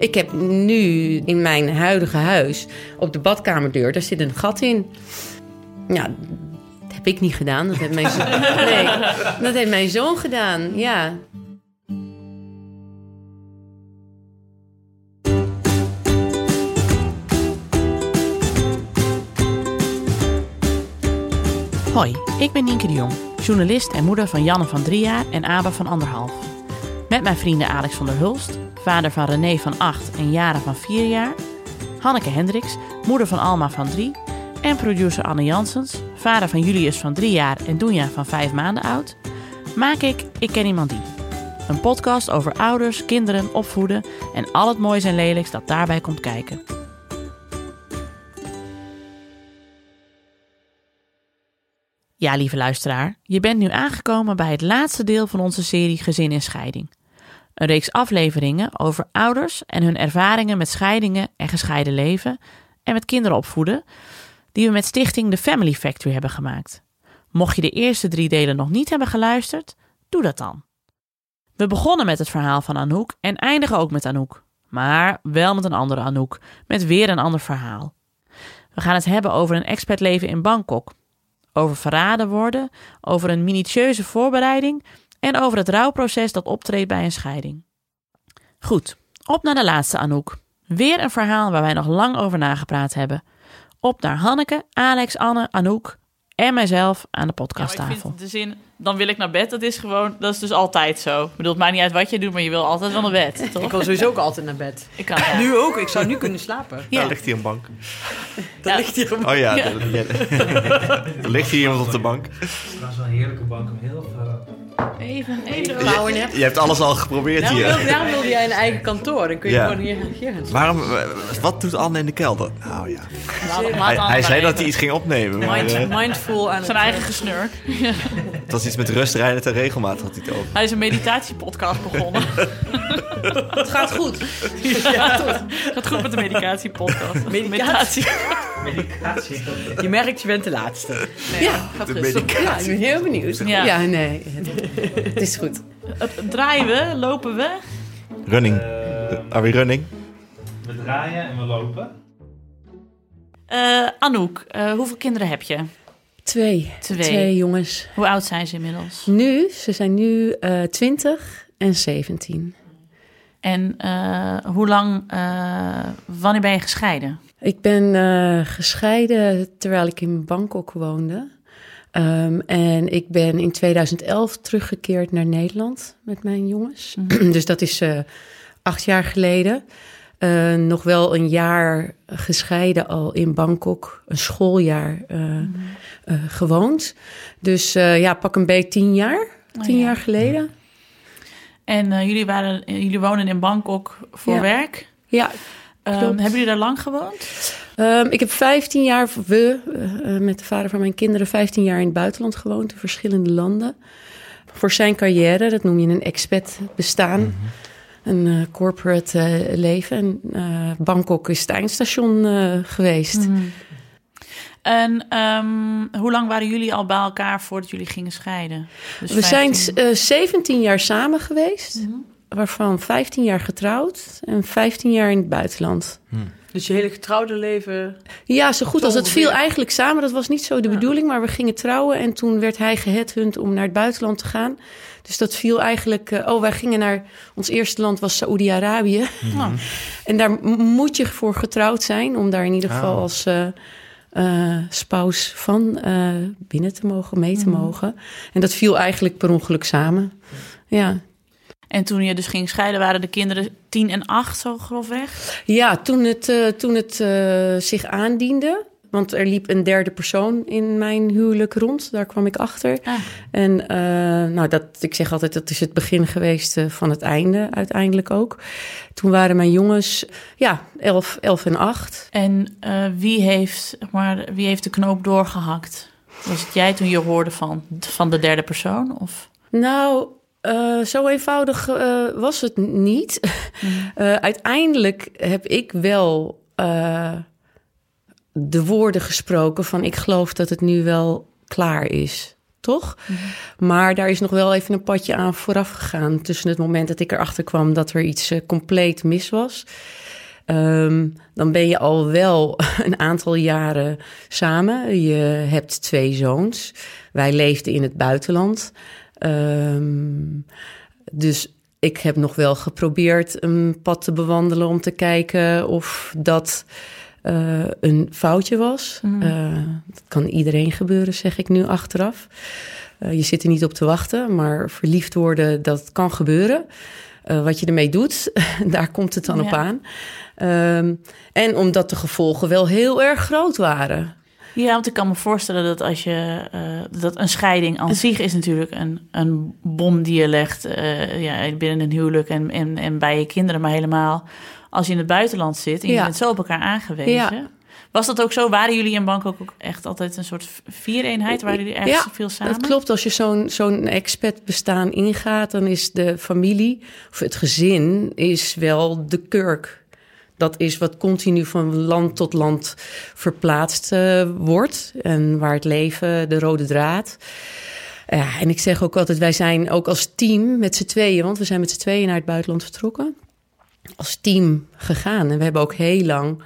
Ik heb nu in mijn huidige huis op de badkamerdeur, daar zit een gat in. Ja, dat heb ik niet gedaan. Dat heeft mijn, zo nee, dat heeft mijn zoon gedaan, ja. Hoi, ik ben Nienke de Jong, journalist en moeder van Janne van drie jaar en Abe van anderhalf. Met mijn vrienden Alex van der Hulst, vader van René van 8 en Jara van 4 jaar, Hanneke Hendricks, moeder van Alma van 3 en producer Anne Jansens, vader van Julius van 3 jaar en Doenja van 5 maanden oud, maak ik Ik Ken Iemand Die. Een podcast over ouders, kinderen, opvoeden en al het moois en lelijks dat daarbij komt kijken. Ja, lieve luisteraar, je bent nu aangekomen bij het laatste deel van onze serie Gezin in Scheiding. Een reeks afleveringen over ouders en hun ervaringen met scheidingen en gescheiden leven en met kinderen opvoeden, die we met stichting The Family Factory hebben gemaakt. Mocht je de eerste drie delen nog niet hebben geluisterd, doe dat dan. We begonnen met het verhaal van Anouk en eindigen ook met Anouk. Maar wel met een andere Anouk, met weer een ander verhaal. We gaan het hebben over een expertleven in Bangkok, over verraden worden, over een minutieuze voorbereiding en over het rouwproces dat optreedt bij een scheiding. Goed, op naar de laatste Anouk. Weer een verhaal waar wij nog lang over nagepraat hebben. Op naar Hanneke, Alex, Anne, Anouk en mijzelf aan de podcasttafel. Ja, ik vind de zin, dan wil ik naar bed, dat is gewoon, dat is dus altijd zo. Ik bedoel, het maakt niet uit wat je doet, maar je wil altijd wel naar bed, toch? Ik wil sowieso ook altijd naar bed. Ik kan, Nu ook, ik zou nu kunnen slapen. Ja. Daar ligt hier een bank. Daar ligt hier een bank. Oh ja, ja. er ligt hier iemand op de bank. Het was wel een heerlijke bank om heel veel Even, even je, je, hebt alles al geprobeerd daarom hier. Wil, daarom wilde jij een eigen kantoor. Dan kun je Ja. gewoon hier, hier gaan Waarom, wat doet Anne in de kelder? Nou ja. Hij, zei dat hij iets ging opnemen. Maar, Mind, eh, mindful aan Zijn het, eigen gesnurk. het was iets met rust, rijden en regelmaat had hij het over. Hij is een meditatiepodcast begonnen. Het gaat goed. ja, het gaat goed met de medicatiepodcast. Medicatie. medicatie. Je merkt, je bent de laatste. Ja, Gaat De goed. medicatie. ja ik ben heel benieuwd. Ja. Ja, nee, het is goed. Draaien we? Lopen we? Running. Eh, Are we running? we draaien en we lopen. Eh, Anouk, eh, hoeveel kinderen heb je? Twee. Twee. jongens. Hoe oud zijn ze inmiddels? Nu, ze zijn nu eh 20 en 17. En eh, hoe lang, eh, wanneer ben je gescheiden? Ik ben eh, gescheiden terwijl ik in Bangkok woonde. Ehm, en ik ben in 2011 teruggekeerd naar Nederland met mijn jongens. dus dat is eh, acht jaar geleden. Eh, nog wel een jaar gescheiden al in Bangkok, een schooljaar eh, eh, gewoond. Dus ja, pak een beetje tien jaar, Oh, tien ja. jaar geleden. En jullie, waren, jullie wonen in Bangkok voor Ja. werk. Ja, Klopt. hebben jullie daar lang gewoond? Ehm, ik heb 15 jaar, we, eh, eh, met de vader van mijn kinderen, 15 jaar in het buitenland gewoond, in verschillende landen. Voor zijn carrière, dat noem je een expat bestaan, een eh, corporate eh, leven. En eh, Bangkok is het eindstation eh, geweest. En ehm, hoe lang waren jullie al bij elkaar voordat jullie gingen scheiden? Dus We zijn 15 eh 17 jaar samen geweest, Mhm. waarvan 15 jaar getrouwd en 15 jaar in het buitenland. Dus je hele getrouwde leven... Ja, zo goed als het viel eigenlijk samen. Dat was niet zo de Ja. bedoeling, maar we gingen trouwen en toen werd hij geheadhunt om naar het buitenland te gaan. Dus dat viel eigenlijk. eh, oh, wij gingen naar. Ons eerste land was Saoedi-Arabië. Nou, En daar moet je voor getrouwd zijn om daar in ieder geval Oh. als eh eh, spouse van eh, binnen te mogen, mee te mogen. En dat viel eigenlijk per ongeluk samen. Ja. En toen je dus ging scheiden, waren de kinderen tien en acht zo grofweg? Ja, toen het, eh, toen het eh, zich aandiende. Want er liep een derde persoon in mijn huwelijk rond. Daar kwam ik achter. Ah. En eh, nou, dat, ik zeg altijd, dat is het begin geweest van het einde uiteindelijk ook. Toen waren mijn jongens, ja, elf, elf en acht. En wie, heeft, maar, wie heeft de knoop doorgehakt? Was het jij toen je hoorde van, van de derde persoon? Of? Nou, eh, zo eenvoudig eh, was het niet. Eh, uiteindelijk heb ik wel de woorden gesproken van ik geloof dat het nu wel klaar is. toch? Maar daar is nog wel even een padje aan vooraf gegaan. Tussen het moment dat ik erachter kwam dat er iets compleet mis was. Ehm, dan ben je al wel een aantal jaren samen. Je hebt twee zoons. Wij leefden in het buitenland. Ehm, dus ik heb nog wel geprobeerd een pad te bewandelen om te kijken of dat eh, een foutje was. Eh, dat kan iedereen gebeuren, zeg ik nu achteraf. Eh, je zit er niet op te wachten, maar verliefd worden, dat kan gebeuren. Wat je ermee doet, daar komt het dan Ja. op aan. Ehm, en omdat de gevolgen wel heel erg groot waren. Ja, want ik kan me voorstellen dat als je eh, dat een scheiding aan zich is natuurlijk een, een bom die je legt eh, ja, binnen een huwelijk en, en, en bij je kinderen, maar helemaal als je in het buitenland zit en je Ja. bent zo op elkaar aangewezen. Ja. Was dat ook zo? Waren jullie in Bangkok ook echt altijd een soort viereenheid? Waren jullie ergens Ja, veel samen? Het klopt, als je zo'n zo'n expat bestaan ingaat, dan is de familie of het gezin is wel de kurk. Dat is wat continu van land tot land verplaatst eh, wordt en waar het leven de rode draad. Ja, en ik zeg ook altijd, wij zijn ook als team met z'n tweeën, want we zijn met z'n tweeën naar het buitenland vertrokken, als team gegaan. En we hebben ook heel lang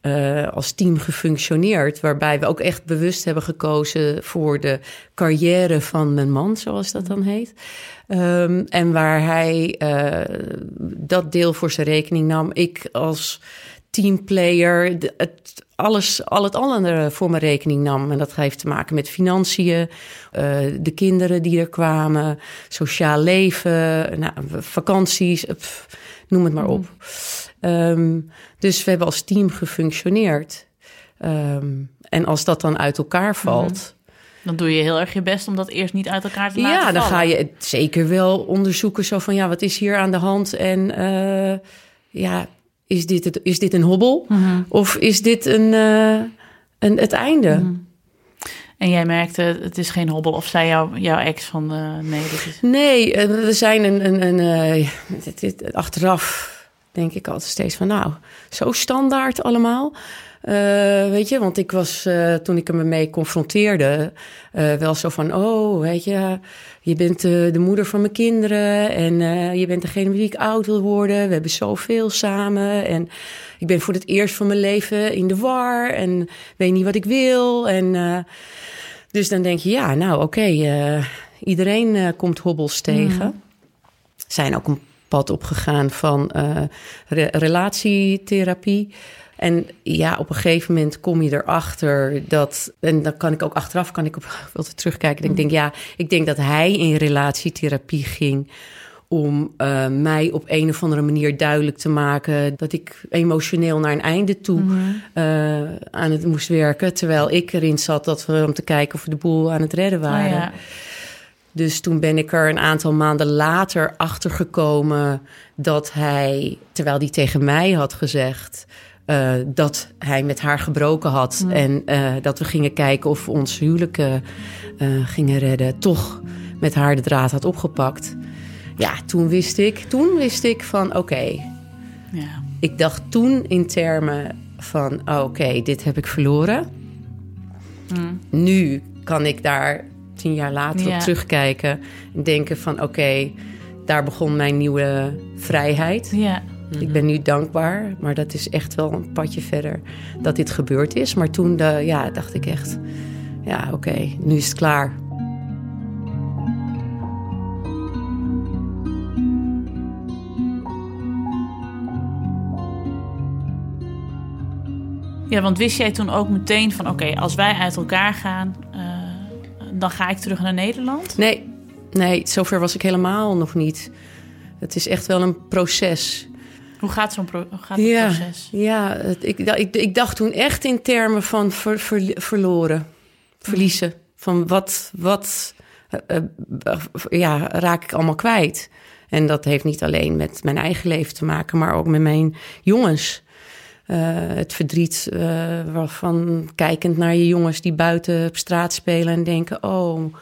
eh, als team gefunctioneerd. Waarbij we ook echt bewust hebben gekozen voor de carrière van mijn man, zoals dat dan heet. Ehm, en waar hij eh, dat deel voor zijn rekening nam. Ik als teamplayer het, alles, al het andere voor mijn rekening nam. En dat heeft te maken met financiën, eh, de kinderen die er kwamen, sociaal leven, nou, vakanties, eh, pff, noem het maar op. Ehm, dus we hebben als team gefunctioneerd. Ehm, en als dat dan uit elkaar valt, Dan doe je heel erg je best om dat eerst niet uit elkaar te laten ja, dan vallen. ga je het zeker wel onderzoeken. Zo van ja, wat is hier aan de hand? En eh, ja, is dit, het, is dit een hobbel? Mhm. Of is dit een, eh, een, het einde? En jij merkte, het is geen hobbel. Of zei jou, jouw ex van, eh, nee, dit is... Nee, we zijn een, een, een dit- dit- achteraf denk ik altijd steeds van nou, zo standaard allemaal. Eh, weet je, want ik was eh, toen ik hem mee confronteerde, eh, wel zo van: Oh, weet je, je bent de moeder van mijn kinderen en je bent degene met wie ik oud wil worden. We hebben zoveel samen en ik ben voor het eerst van mijn leven in de war en weet niet wat ik wil. En dus dan denk je: Ja, nou, oké, iedereen komt hobbels tegen. Zijn ook een pad opgegaan van re- relatietherapie. En ja, op een gegeven moment kom je erachter dat. En dan kan ik ook achteraf kan ik op altijd terugkijken. En ik denk, ja, ik denk dat hij in relatietherapie ging om eh, mij op een of andere manier duidelijk te maken dat ik emotioneel naar een einde toe eh, aan het moest werken. Terwijl ik erin zat dat we om te kijken of we de boel aan het redden Oh, waren. ja. Dus toen ben ik er een aantal maanden later achter gekomen dat hij, terwijl hij tegen mij had gezegd eh, dat hij met haar gebroken had en eh, dat we gingen kijken of we ons huwelijk eh, gingen redden, toch met haar de draad had opgepakt. Ja, toen wist ik, toen wist ik van oké, ja. ik dacht toen in termen van oh, oké, dit heb ik verloren. Nu kan ik daar tien jaar later Ja. op terugkijken en denken van oké, daar begon mijn nieuwe vrijheid. Ja. Ik ben nu dankbaar, maar dat is echt wel een padje verder dat dit gebeurd is. Maar toen de, ja, dacht ik echt, ja oké, nu is het klaar. Ja, want wist jij toen ook meteen van... oké, als wij uit elkaar gaan, eh, dan ga ik terug naar Nederland? Nee, nee, zover was ik helemaal nog niet. Het is echt wel een proces. Hoe gaat zo'n pro gaat het Ja, proces? ja het- ik, ik, ik dacht toen echt in termen van ver- ver- verloren, verliezen. Van wat, wat eh, eh, ja, raak ik allemaal kwijt? En dat heeft niet alleen met mijn eigen leven te maken, maar ook met mijn jongens. Eh, het verdriet waarvan kijkend naar je jongens die buiten op straat spelen en denken: Oh,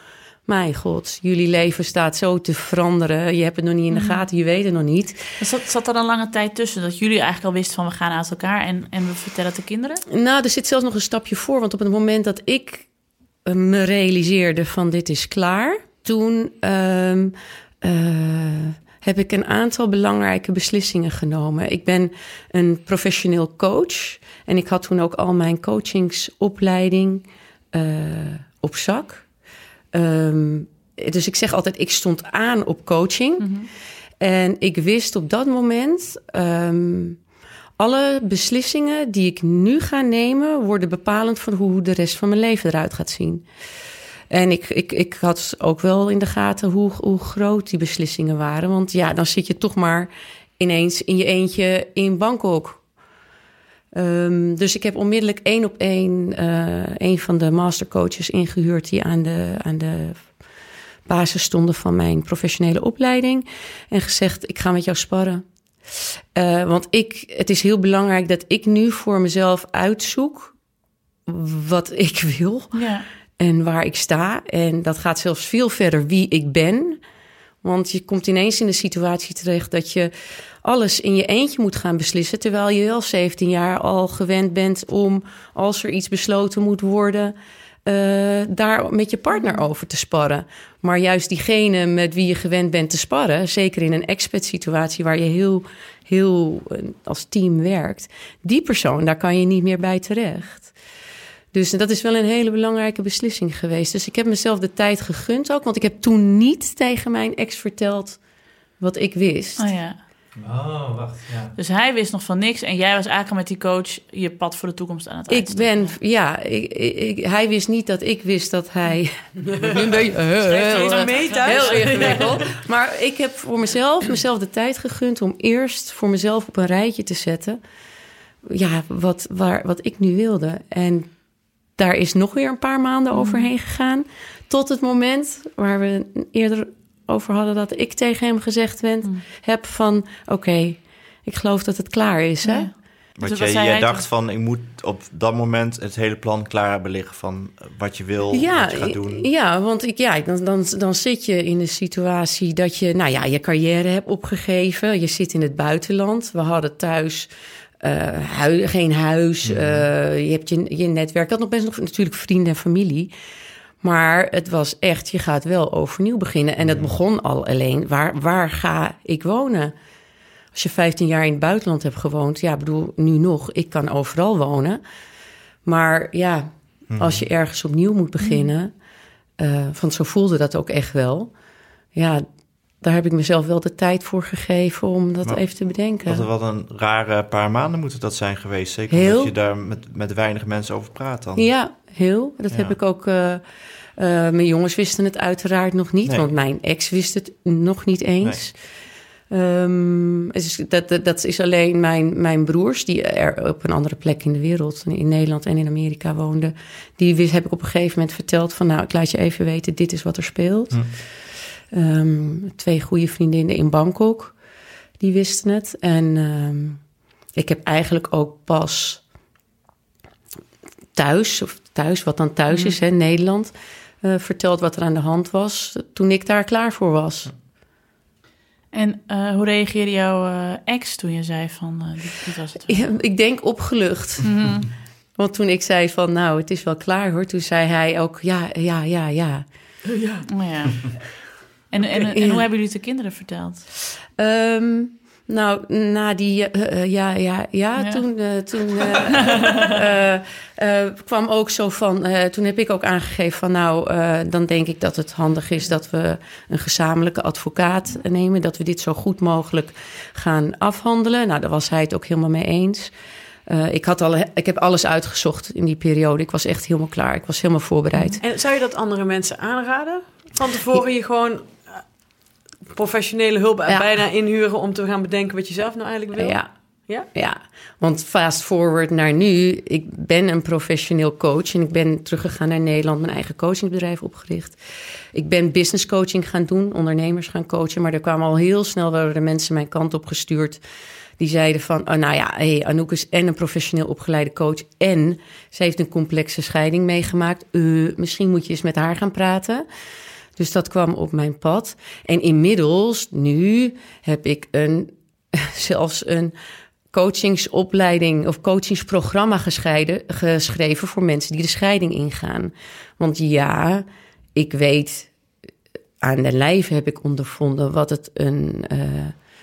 mijn god, jullie leven staat zo te veranderen. Je hebt het nog niet in de gaten, je weet het nog niet. Zat, zat er een lange tijd tussen dat jullie eigenlijk al wisten van... we gaan uit elkaar en, en we vertellen het de kinderen? Nou, er zit zelfs nog een stapje voor. Want op het moment dat ik eh, me realiseerde van dit is klaar, toen ehm, eh, heb ik een aantal belangrijke beslissingen genomen. Ik ben een professioneel coach en ik had toen ook al mijn coachingsopleiding eh, op zak. Ehm, dus ik zeg altijd, ik stond aan op coaching. En ik wist op dat moment, ehm, alle beslissingen die ik nu ga nemen, worden bepalend voor hoe de rest van mijn leven eruit gaat zien. En ik, ik, ik had ook wel in de gaten hoe, hoe groot die beslissingen waren. Want ja, dan zit je toch maar ineens in je eentje in Bangkok. Ehm, dus ik heb onmiddellijk één op één eh, een van de mastercoaches ingehuurd die aan de, aan de basis stonden van mijn professionele opleiding. En gezegd: Ik ga met jou sparren. Eh, want ik, het is heel belangrijk dat ik nu voor mezelf uitzoek wat ik wil Ja. en waar ik sta. En dat gaat zelfs veel verder wie ik ben. Want je komt ineens in de situatie terecht dat je alles in je eentje moet gaan beslissen. Terwijl je wel 17 jaar al gewend bent om, als er iets besloten moet worden, eh, daar met je partner over te sparren. Maar juist diegene met wie je gewend bent te sparren, zeker in een expat-situatie waar je heel, heel eh, als team werkt, die persoon, daar kan je niet meer bij terecht. Dus dat is wel een hele belangrijke beslissing geweest. Dus ik heb mezelf de tijd gegund ook, want ik heb toen niet tegen mijn ex verteld wat ik wist. Oh ja. Oh, wacht. Ja. Dus hij wist nog van niks en jij was eigenlijk met die coach je pad voor de toekomst aan het Ik uitstippelen. ben, ja, ik, ik- hij wist niet dat ik wist dat hij. nu een beetje er heel, even mee thuis? heel ingewikkeld. Maar ik heb voor mezelf, mezelf de tijd gegund om eerst voor mezelf op een rijtje te zetten. Ja, wat, waar, wat ik nu wilde. En daar is nog weer een paar maanden overheen gegaan. Tot het moment waar we eerder over hadden dat ik tegen hem gezegd ben, heb van oké, ik geloof dat het klaar is. Hè? Ja. Want Dus jij, dacht toen? van, ik moet op dat moment het hele plan klaar hebben liggen van wat je wil, wat je gaat doen. Ja, want ik, ja, dan, dan, dan zit je in de situatie dat je nou ja, je carrière hebt opgegeven. Je zit in het buitenland. We hadden thuis hui- geen huis. Mhm. eh, je hebt je, je netwerk. Ik had nog best nog natuurlijk vrienden en familie. Maar het was echt, je gaat wel overnieuw beginnen. En het begon al alleen, waar, waar ga ik wonen? Als je 15 jaar in het buitenland hebt gewoond, ja, ik bedoel, nu nog, ik kan overal wonen. Maar ja, Mhm. als je ergens opnieuw moet beginnen, eh, want zo voelde dat ook echt wel. Ja, daar heb ik mezelf wel de tijd voor gegeven om dat Maar even te bedenken. Wat, wat een rare paar maanden moeten dat zijn geweest. Zeker Heel. omdat je daar met, met weinig mensen over praat dan. Ja, heel. Dat Ja. heb ik ook. eh, eh, mijn jongens wisten het uiteraard nog niet, Nee. want mijn ex wist het nog niet eens. Ehm, dat, dat, dat is alleen mijn, mijn broers, die er op een andere plek in de wereld, in Nederland en in Amerika woonden. Die wist, heb ik op een gegeven moment verteld van, nou, ik laat je even weten, dit is wat er speelt. Hm. Ehm, twee goede vriendinnen in Bangkok, die wisten het. En ehm, ik heb eigenlijk ook pas thuis, of thuis, wat dan thuis is, hè, Nederland, eh, verteld wat er aan de hand was toen ik daar klaar voor was. En eh, hoe reageerde jouw eh, ex toen je zei van dit, dit was het? Ja, ik denk opgelucht. Mhm. Want toen ik zei van, nou, het is wel klaar hoor, toen zei hij ook, ja, ja, ja, ja. Oh ja. En, en, en, hoe hebben jullie het de kinderen verteld? Ehm, nou, na die eh, eh, ja, ja, ja, Ja. toen, eh, toen eh, eh, eh, kwam ook zo van... eh, toen heb ik ook aangegeven van nou, eh, dan denk ik dat het handig is... dat we een gezamenlijke advocaat nemen. Dat we dit zo goed mogelijk gaan afhandelen. Nou, daar was hij het ook helemaal mee eens. Eh, ik, had al, ik heb alles uitgezocht in die periode. Ik was echt helemaal klaar. Ik was helemaal voorbereid. En zou je dat andere mensen aanraden? Van tevoren je gewoon professionele hulp Ja. bijna inhuren om te gaan bedenken wat je zelf nou eigenlijk wil? Ja. Ja? Ja, want fast forward naar nu. Ik ben een professioneel coach en ik ben teruggegaan naar Nederland, mijn eigen coachingbedrijf opgericht. Ik ben business coaching gaan doen, ondernemers gaan coachen, maar er kwamen al heel snel werden er mensen mijn kant op gestuurd. Die zeiden van, oh, nou ja, hey, Anouk is en een professioneel opgeleide coach en ze heeft een complexe scheiding meegemaakt. Eh, misschien moet je eens met haar gaan praten. Dus dat kwam op mijn pad. En inmiddels, nu heb ik een, zelfs een coachingsopleiding of coachingsprogramma geschreven voor mensen die de scheiding ingaan. Want ja, ik weet, aan de lijf heb ik ondervonden wat het een uh,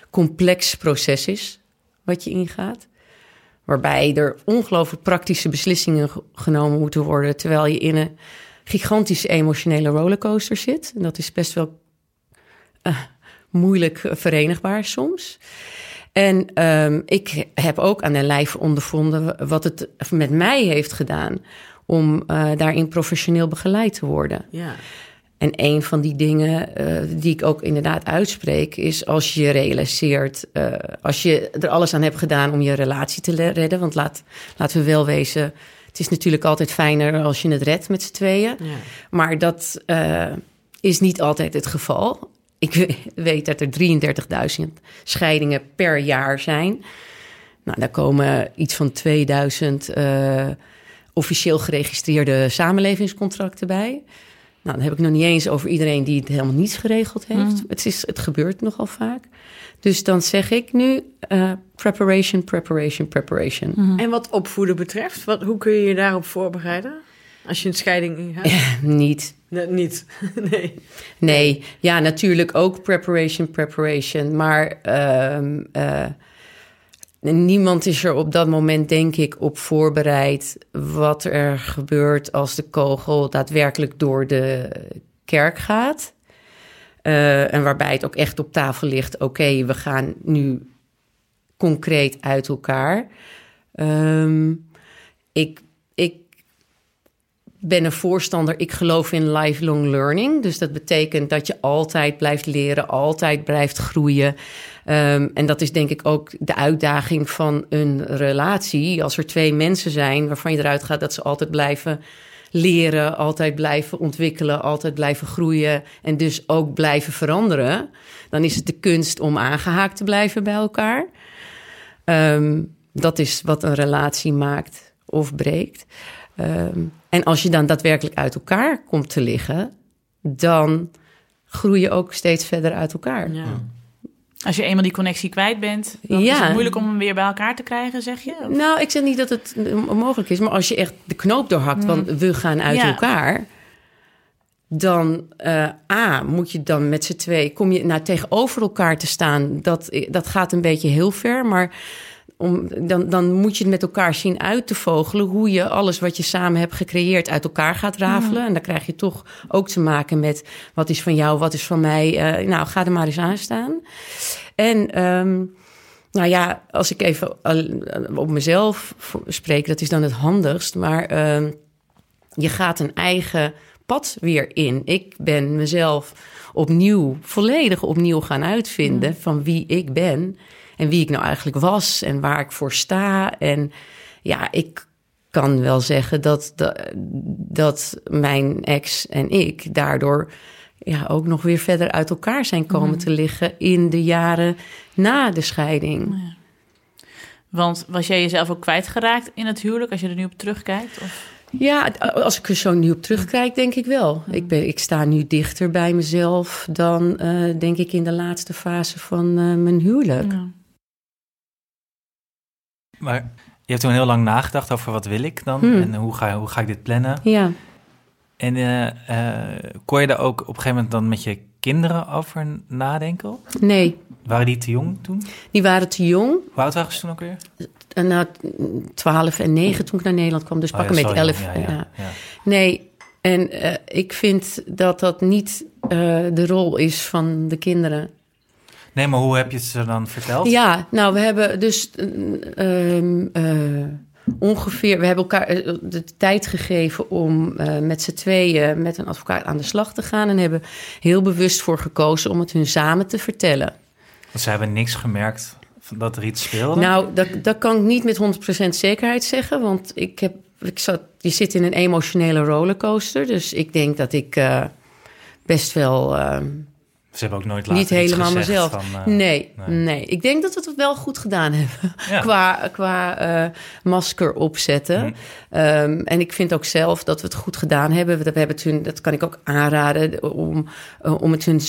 complex proces is wat je ingaat. Waarbij er ongelooflijk praktische beslissingen genomen moeten worden. Terwijl je in een gigantische emotionele rollercoaster zit. En dat is best wel uh, moeilijk verenigbaar soms. En um, ik heb ook aan de lijf ondervonden wat het met mij heeft gedaan om uh, daarin professioneel begeleid te worden. Ja. En een van die dingen uh, die ik ook inderdaad uitspreek, is als je realiseert, uh, als je er alles aan hebt gedaan om je relatie te redden. Want laat, laten we wel wezen, het is natuurlijk altijd fijner als je het redt met z'n tweeën. Ja. Maar dat uh, is niet altijd het geval. Ik weet dat er 33.000 scheidingen per jaar zijn. Nou, daar komen iets van 2000 officieel geregistreerde samenlevingscontracten bij. Nou, dan heb ik nog niet eens over iedereen die het helemaal niets geregeld heeft. Mm. Het, is, het gebeurt nogal vaak. Dus dan zeg ik nu uh, preparation, preparation, preparation. Mm. En wat opvoeden betreft, wat, hoe kun je je daarop voorbereiden? Als je een scheiding ingaat? Ja, niet. Nee, niet, nee. Nee, ja, natuurlijk ook preparation, preparation. Maar uh, uh, niemand is er op dat moment, denk ik, op voorbereid wat er gebeurt als de kogel daadwerkelijk door de kerk gaat. Uh, en waarbij het ook echt op tafel ligt: oké, we gaan nu concreet uit elkaar. Um, ik, ik ben een voorstander, ik geloof in lifelong learning. Dus dat betekent dat je altijd blijft leren, altijd blijft groeien. Um, en dat is denk ik ook de uitdaging van een relatie. Als er twee mensen zijn waarvan je eruit gaat dat ze altijd blijven leren, altijd blijven ontwikkelen, altijd blijven groeien en dus ook blijven veranderen, dan is het de kunst om aangehaakt te blijven bij elkaar. Um, dat is wat een relatie maakt of breekt. Um, en als je dan daadwerkelijk uit elkaar komt te liggen, dan groei je ook steeds verder uit elkaar. Ja. Als je eenmaal die connectie kwijt bent, dan ja. is het moeilijk om hem weer bij elkaar te krijgen, zeg je? Nou, ik zeg niet dat het mogelijk is, maar als je echt de knoop doorhakt mm. van we gaan uit elkaar, dan uh, A, moet je dan met z'n twee, kom je nou tegenover elkaar te staan, dat, dat gaat een beetje heel ver, maar om, dan, dan moet je het met elkaar zien uit te vogelen hoe je alles wat je samen hebt gecreëerd uit elkaar gaat rafelen. En dan krijg je toch ook te maken met wat is van jou, wat is van mij. Uh, nou, ga er maar eens aan staan. En um, nou ja, als ik even op mezelf spreek, dat is dan het handigst. Maar um, je gaat een eigen pad weer in. Ik ben mezelf opnieuw, volledig opnieuw gaan uitvinden mm. van wie ik ben. En wie ik nou eigenlijk was en waar ik voor sta. En ja, ik kan wel zeggen dat, dat, dat mijn ex en ik daardoor ja, ook nog weer verder uit elkaar zijn komen mhm. te liggen in de jaren na de scheiding. Ja. Want was jij jezelf ook kwijtgeraakt in het huwelijk als je er nu op terugkijkt? Of? Ja, als ik er zo nu op terugkijk, denk ik wel. Ik, ben, ik sta nu dichter bij mezelf dan, uh, denk ik, in de laatste fase van uh, mijn huwelijk. Ja. Maar je hebt toen heel lang nagedacht over wat wil ik dan hmm. en hoe ga, hoe ga ik dit plannen. Ja. En uh, uh, kon je daar ook op een gegeven moment dan met je kinderen over nadenken? Nee. Waren die te jong toen? Die waren te jong. Hoe oud waren ze toen ook weer? Uh, nou, 12 en 9 toen ik naar Nederland kwam. Dus oh, pakken met 11. Ja, ja, nee, en ik vind dat dat niet de rol is van de kinderen. Nee, maar hoe heb je het ze dan verteld? Ja, nou, we hebben dus uh, uh, ongeveer... We hebben elkaar eh, de tijd gegeven om met z'n tweeën met een advocaat aan de slag te gaan... en hebben heel bewust voor gekozen om het hun samen te vertellen. Want ze hebben niks gemerkt dat er iets speelde? Nou, dat, dat kan ik niet met 100% zekerheid zeggen, want ik heb... Ik zat, je zit in een emotionele rollercoaster, dus ik denk dat ik best wel ehm, ze hebben ook nooit laten Niet helemaal mezelf. Van, uh, nee, nee, nee, Ik denk dat we het wel goed gedaan hebben. qua qua uh, masker opzetten. Mm. Um, en ik vind ook zelf dat we het goed gedaan hebben. We, we hebben toen, dat kan ik ook aanraden, om, om het hun...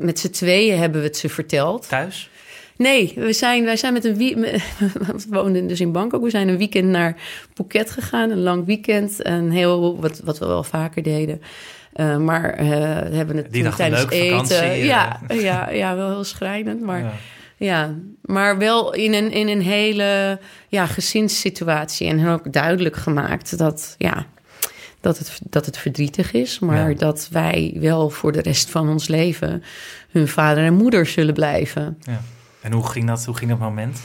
Met z'n tweeën hebben we het ze verteld. Thuis? Nee, we zijn, wij zijn met een weekend. We woonden dus in Bangkok. We zijn een weekend naar Phuket gegaan. Een lang weekend. En heel, wat, wat we wel vaker deden. Uh, maar uh, hebben het Die tijdens eten. Vakantie, ja, ja, ja, wel heel schrijnend. Maar ja. ja. maar wel in een, in een hele ja, gezinssituatie. En ook duidelijk gemaakt dat, ja, dat, het, dat het verdrietig is. Maar ja. dat wij wel voor de rest van ons leven hun vader en moeder zullen blijven. Ja. En hoe ging dat, hoe ging dat moment?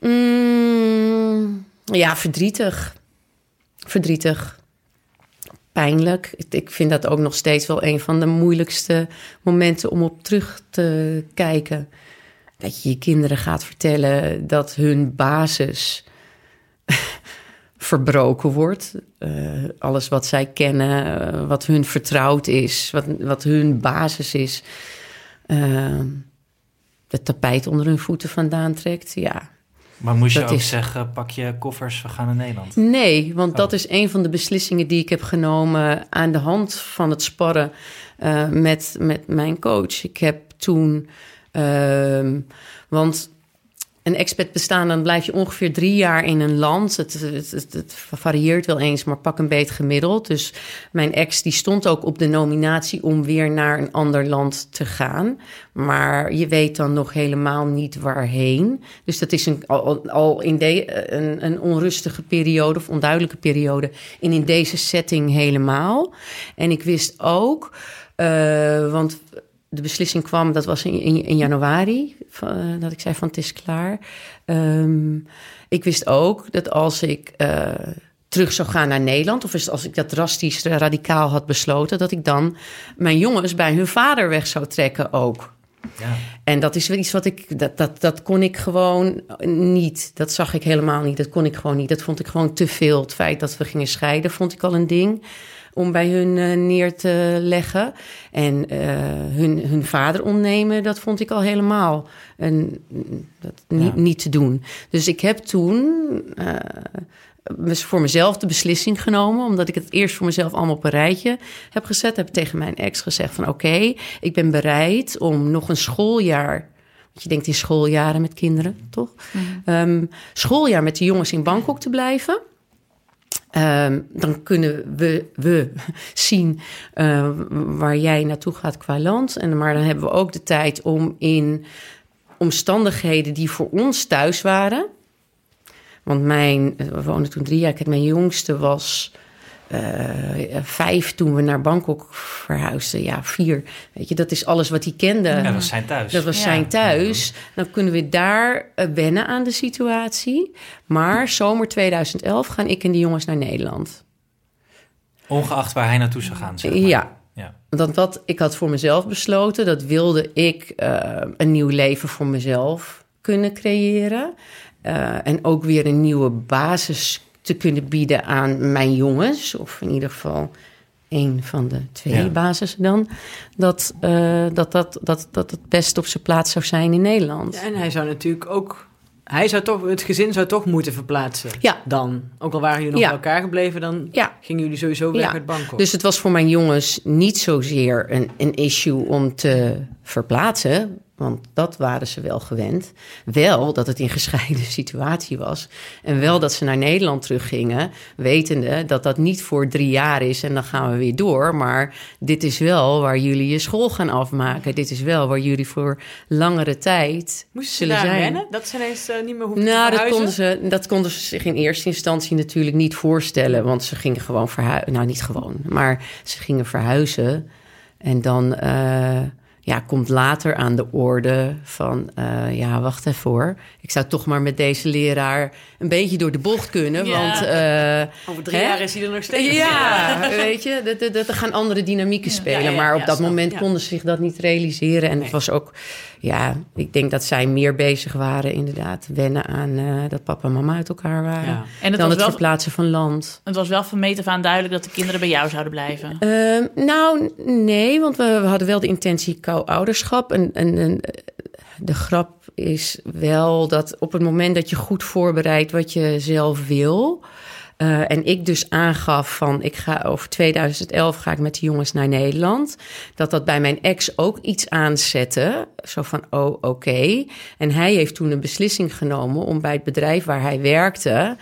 Mm, ja, verdrietig. Verdrietig. Pijnlijk. Ik vind dat ook nog steeds wel een van de moeilijkste momenten om op terug te kijken. Dat je je kinderen gaat vertellen dat hun basis verbroken wordt. Uh, alles wat zij kennen, uh, wat hun vertrouwd is, wat, wat hun basis is. Uh, het tapijt onder hun voeten vandaan trekt. Ja. Maar moest je ook is... zeggen, pak je koffers, we gaan naar Nederland? Nee, want oh. dat is een van de beslissingen die ik heb genomen aan de hand van het sparren uh, met, met mijn coach. Ik heb toen, uh, want een expat bestaan, dan blijf je ongeveer drie jaar in een land. Het, het, het, varieert wel eens, maar pak een beetje gemiddeld. Dus mijn ex die stond ook op de nominatie om weer naar een ander land te gaan. Maar je weet dan nog helemaal niet waarheen. Dus dat is een, al, in een, een onrustige periode of onduidelijke periode. En in deze setting helemaal. En ik wist ook, uh, want de beslissing kwam, dat was in, in, in januari, van, dat ik zei van het is klaar. Um, ik wist ook dat als ik uh, terug zou gaan naar Nederland, of als ik dat drastisch radicaal had besloten, dat ik dan mijn jongens bij hun vader weg zou trekken ook. Ja. En dat is wel iets wat ik, dat, dat, dat kon ik gewoon niet. Dat zag ik helemaal niet. Dat kon ik gewoon niet. Dat vond ik gewoon te veel. Het feit dat we gingen scheiden, vond ik al een ding om bij hun uh, neer te leggen. En uh, hun, hun vader ontnemen, dat vond ik al helemaal een, dat niet, ja. niet te doen. Dus ik heb toen uh, voor mezelf de beslissing genomen, omdat ik het eerst voor mezelf allemaal op een rijtje heb gezet. Heb tegen mijn ex gezegd van oké, okay, ik ben bereid om nog een schooljaar want je denkt in schooljaren met kinderen, toch? Mm. Um, schooljaar met de jongens in Bangkok te blijven. Um, dan kunnen we, we zien uh, waar jij naartoe gaat qua land. En, maar dan hebben we ook de tijd om in omstandigheden die voor ons thuis waren. Want mijn, we woonden toen drie jaar, mijn jongste was uh, vijf toen we naar Bangkok verhuisden. Ja, vier. Weet je, dat is alles wat hij kende. Ja, dat was zijn thuis. Dat was ja. zijn thuis. Dan kunnen we daar uh, wennen aan de situatie. Maar zomer 2011 gaan ik en die jongens naar Nederland. Ongeacht waar hij naartoe zou gaan, zeg maar. Ja. Ja. Want wat ik had voor mezelf besloten, dat wilde ik uh, een nieuw leven voor mezelf kunnen creëren. Uh, en ook weer een nieuwe basis te kunnen bieden aan mijn jongens, of in ieder geval een van de twee ja. basissen dan, dat, uh, dat, dat, dat, dat het best op zijn plaats zou zijn in Nederland. Ja, en hij zou natuurlijk ook, hij zou toch, het gezin zou toch moeten verplaatsen. Ja. Dan, ook al waren jullie nog ja. bij elkaar gebleven, dan ja. gingen jullie sowieso weg uit Bangkok. Dus het was voor mijn jongens niet zozeer een, een issue om te verplaatsen. Want dat waren ze wel gewend. Wel dat het in gescheiden situatie was. En wel dat ze naar Nederland teruggingen, wetende dat dat niet voor drie jaar is en dan gaan we weer door. Maar dit is wel waar jullie je school gaan afmaken. Dit is wel waar jullie voor langere tijd Moesten zullen ze daar zijn. Wennen? Dat ze ineens uh, niet meer hoeven nou, te dat konden, ze, dat konden ze zich in eerste instantie natuurlijk niet voorstellen. Want ze gingen gewoon verhuizen. Nou, niet gewoon, maar ze gingen verhuizen. En dan... Uh, ja, komt later aan de orde van, uh, ja, wacht even voor. Ik zou toch maar met deze leraar een beetje door de bocht kunnen. Ja. Want, uh, Over drie hè? jaar is hij er nog steeds. Ja, weet je, dat, dat, er gaan andere dynamieken ja. spelen. Ja, maar op dat moment konden ze zich dat niet realiseren. En nee. het was ook, ja, ik denk dat zij meer bezig waren inderdaad. Wennen aan uh, dat papa en mama uit elkaar waren. En het dan het wel, verplaatsen van land. Het was wel van meet af aan duidelijk dat de kinderen bij jou zouden blijven. Uh, nou, nee, want we, we hadden wel de intentie co-ouderschap. En, en, en de grap is wel dat op het moment dat je goed voorbereidt wat je zelf wil, Uh, en ik dus aangaf van ik ga over 2011 ga ik met de jongens naar Nederland. Dat dat bij mijn ex ook iets aanzette. Zo van oh oké. En hij heeft toen een beslissing genomen om bij het bedrijf waar hij werkte.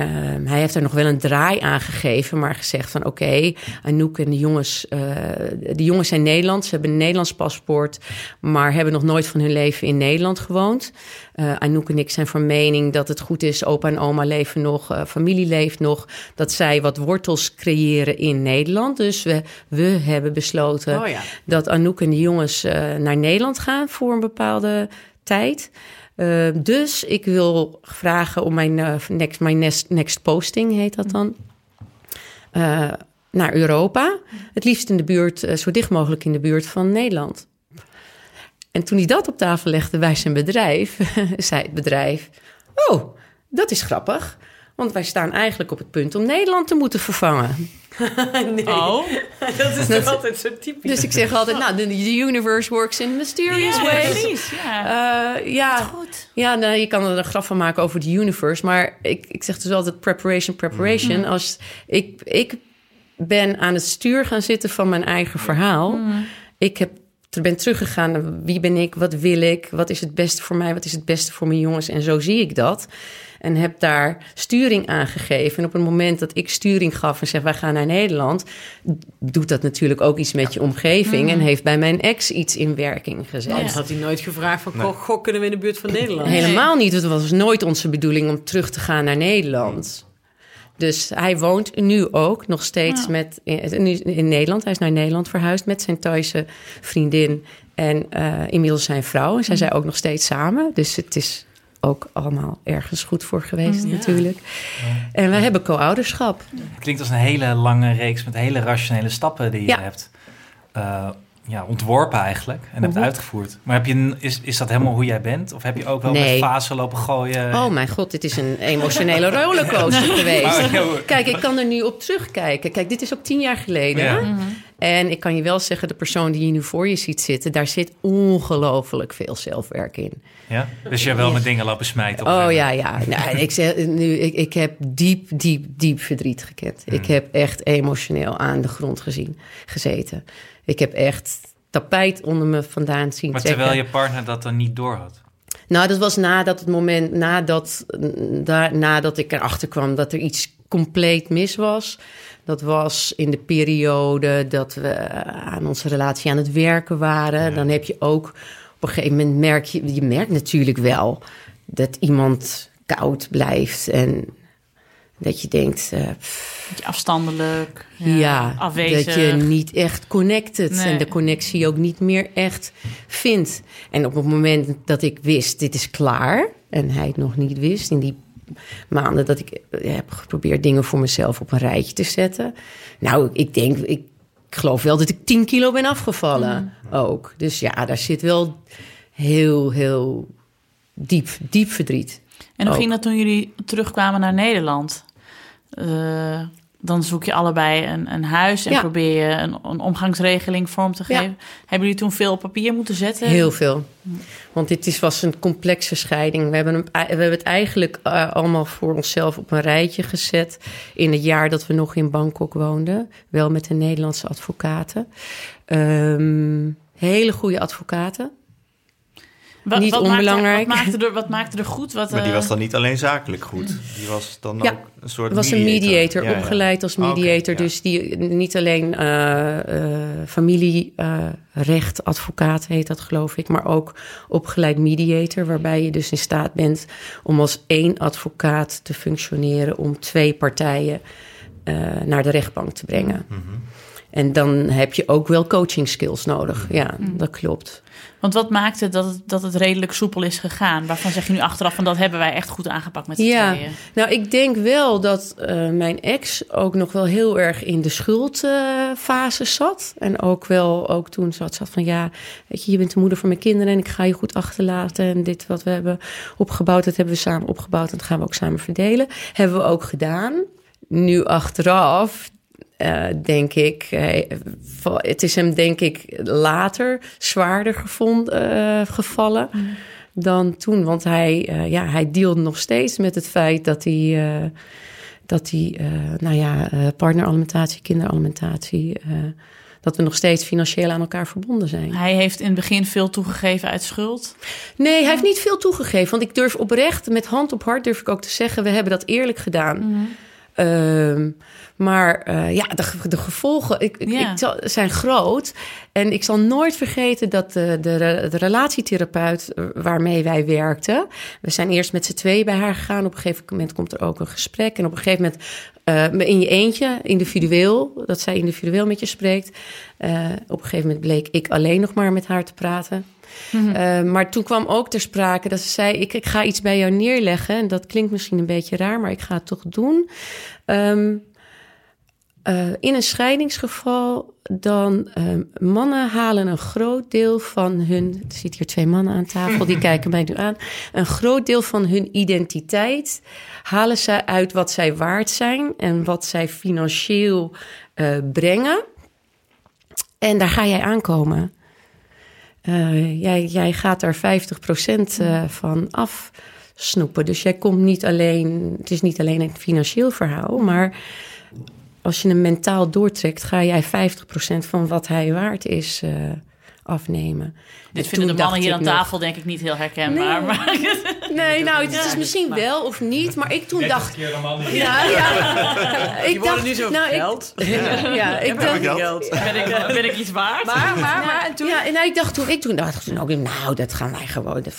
Um, hij heeft er nog wel een draai aan gegeven, maar gezegd van oké, okay, Anouk en de jongens, uh, de jongens zijn Nederlands, ze hebben een Nederlands paspoort, maar hebben nog nooit van hun leven in Nederland gewoond. Uh, Anouk en ik zijn van mening dat het goed is, opa en oma leven nog, uh, familie leeft nog, dat zij wat wortels creëren in Nederland. Dus we, we hebben besloten oh ja. dat Anouk en de jongens naar Nederland gaan voor een bepaalde tijd. Uh, dus ik wil vragen om mijn uh, next, mijn next, next posting, heet dat dan, uh, naar Europa. Het liefst in de buurt, zo dicht mogelijk in de buurt van Nederland. En toen hij dat op tafel legde bij zijn bedrijf, zei het bedrijf: Oh, dat is grappig. Want wij staan eigenlijk op het punt om Nederland te moeten vervangen. nee. Oh. Dat is toch altijd zo typisch. Dus ik zeg altijd, nou, the universe works in mysterious ja, ways. Precies, ja. Uh, ja, Goed. ja nou, je kan er een graf van maken over de universe. Maar ik, ik zeg dus altijd preparation, preparation. Mhm. Als ik, ik ben aan het stuur gaan zitten van mijn eigen verhaal. Mm. Ik heb ben teruggegaan. Wie ben ik? Wat wil ik? Wat is het beste voor mij? Wat is het beste voor mijn jongens? En zo zie ik dat. En heb daar sturing aan gegeven. En op het moment dat ik sturing gaf en zeg: wij gaan naar Nederland. doet dat natuurlijk ook iets met je omgeving. En mm. heeft bij mijn ex iets in werking gezet. Anders had hij nooit gevraagd: van, nee. goh, kunnen we in de buurt van Nederland? Helemaal niet. Het was nooit onze bedoeling om terug te gaan naar Nederland. Dus hij woont nu ook nog steeds met, in, in, Nederland. Hij is naar Nederland verhuisd met zijn Thaise vriendin en uh, inmiddels zijn vrouw. En zij mm. zijn ook nog steeds samen. Dus het is ook allemaal ergens goed voor geweest mm, natuurlijk. En we hebben co-ouderschap. Het klinkt als een hele lange reeks met hele rationele stappen die je hebt. Uh, ja, ontworpen eigenlijk en hebt mhm. uitgevoerd. Maar heb je, is, is dat helemaal hoe jij bent? Of heb je ook wel nee. met fasen lopen gooien? Oh mijn god, dit is een emotionele rollercoaster geweest. Kijk, ik kan er nu op terugkijken. Kijk, dit is ook tien jaar geleden. Ja. Mhm. En ik kan je wel zeggen, de persoon die je nu voor je ziet zitten... daar zit ongelooflijk veel zelfwerk in. Ja? Dus je wel met dingen lopen smijten? Oh ja, ja. Nou, ik, zeg, nu, ik, ik heb diep, diep, diep verdriet gekend. Ik mhm. heb echt emotioneel aan de grond gezien, gezeten. Ik heb echt tapijt onder me vandaan zien Maar terwijl je partner dat dan niet door had? Nou, dat was nadat het moment, nadat, daar, nadat ik erachter kwam dat er iets compleet mis was. Dat was in de periode dat we aan onze relatie aan het werken waren. Dan heb je ook op een gegeven moment merk je, je merkt natuurlijk wel dat iemand koud blijft en dat je denkt. Uh, afstandelijk. Ja, ja, afwezig. Dat je niet echt connected en de connectie ook niet meer echt vindt. En op het moment dat ik wist, dit is klaar. En hij het nog niet wist, in die maanden dat ik eh, heb geprobeerd dingen voor mezelf op een rijtje te zetten. Nou, ik denk, ik geloof wel dat ik 10 kilo ben afgevallen mm. ook. Dus ja, daar zit wel heel, heel diep, diep verdriet. En hoe ging dat toen jullie terugkwamen naar Nederland? Uh, dan zoek je allebei een, een huis en probeer je een, een, omgangsregeling vorm te geven. Hebben jullie toen veel op papier moeten zetten? Heel veel. Want dit is, was een complexe scheiding. We hebben, hem, we hebben het eigenlijk uh, allemaal voor onszelf op een rijtje gezet. In het jaar dat we nog in Bangkok woonden. Wel met de Nederlandse advocaten. Um, hele goede advocaten. Wat, niet onbelangrijk. Maakte er, wat, maakte er, wat maakte er goed? Wat, maar die was eh, dan niet alleen zakelijk goed. Die was dan ook een soort. was mediator. een mediator, opgeleid als ah, mediator. dus die niet alleen uh, uh, familierecht, advocaat heet dat geloof ik, maar ook opgeleid mediator, waarbij je dus in staat bent om als één advocaat te functioneren om twee partijen naar de rechtbank te brengen. Mm -hmm. En dan heb je ook wel coaching skills nodig. Ja, mm. dat klopt. Want wat maakt het dat, het dat het redelijk soepel is gegaan? Waarvan zeg je nu achteraf van dat hebben wij echt goed aangepakt met z'n ja, tweeën? Nou, ik denk wel dat uh, mijn ex ook nog wel heel erg in de schuldfase uh, zat. En ook wel ook toen zat, zat van ja, weet je, je bent de moeder van mijn kinderen en ik ga je goed achterlaten. En dit wat we hebben opgebouwd, dat hebben we samen opgebouwd en dat gaan we ook samen verdelen. Hebben we ook gedaan. Nu achteraf uh, denk ik, uh, het is hem denk ik later zwaarder gevonden, uh, gevallen mm. dan toen. Want hij, ja, hij deelde nog steeds met het feit dat hij dat die, nou ja, partneralimentatie, kinderalimentatie dat we nog steeds financieel aan elkaar verbonden zijn. Hij heeft in het begin veel toegegeven uit schuld? Nee, hij heeft niet veel toegegeven. Want ik durf oprecht, met hand op hart durf ik ook te zeggen... we hebben dat eerlijk gedaan. Mm maar uh, ja, de, de gevolgen ik, ik, zijn groot. En ik zal nooit vergeten dat de, de, de, relatietherapeut eh, waarmee wij werkten... we zijn eerst met z'n twee bij haar gegaan. Op een gegeven moment komt er ook een gesprek. En op een gegeven moment uh, in je eentje, individueel... dat zij individueel met je spreekt. Uh, op een gegeven moment bleek ik alleen nog maar met haar te praten... Mm -hmm. maar toen kwam ook ter sprake dat ze zei: ik, ik ga iets bij jou neerleggen. En dat klinkt misschien een beetje raar, maar ik ga het toch doen. Um, uh, in een scheidingsgeval, dan uh, mannen halen een groot deel van hun. Er zitten hier twee mannen aan tafel, die kijken mij nu aan. Een groot deel van hun identiteit halen ze uit wat zij waard zijn en wat zij financieel uh, brengen. En daar ga jij aankomen. jij, jij gaat daar 50% van afsnoepen. Dus jij komt niet alleen. Het is niet alleen een financieel verhaal, maar als je hem mentaal doortrekt, ga jij 50% van wat hij waard is uh, afnemen. Dit vinden de mannen hier aan tafel denk ik niet heel herkenbaar. Nee, maar... nee nou, het is misschien wel of niet, maar ik toen dacht... Ja, ja. ik dacht, nu zo nou, geld. Ik, ja, ik dacht... Geld. Ben, ik, ben ik iets waard? Maar, maar, maar en toen... Ja, en nou, ik dacht toen, ik toen dacht, nou, nou, dat gaan wij gewoon... Dat,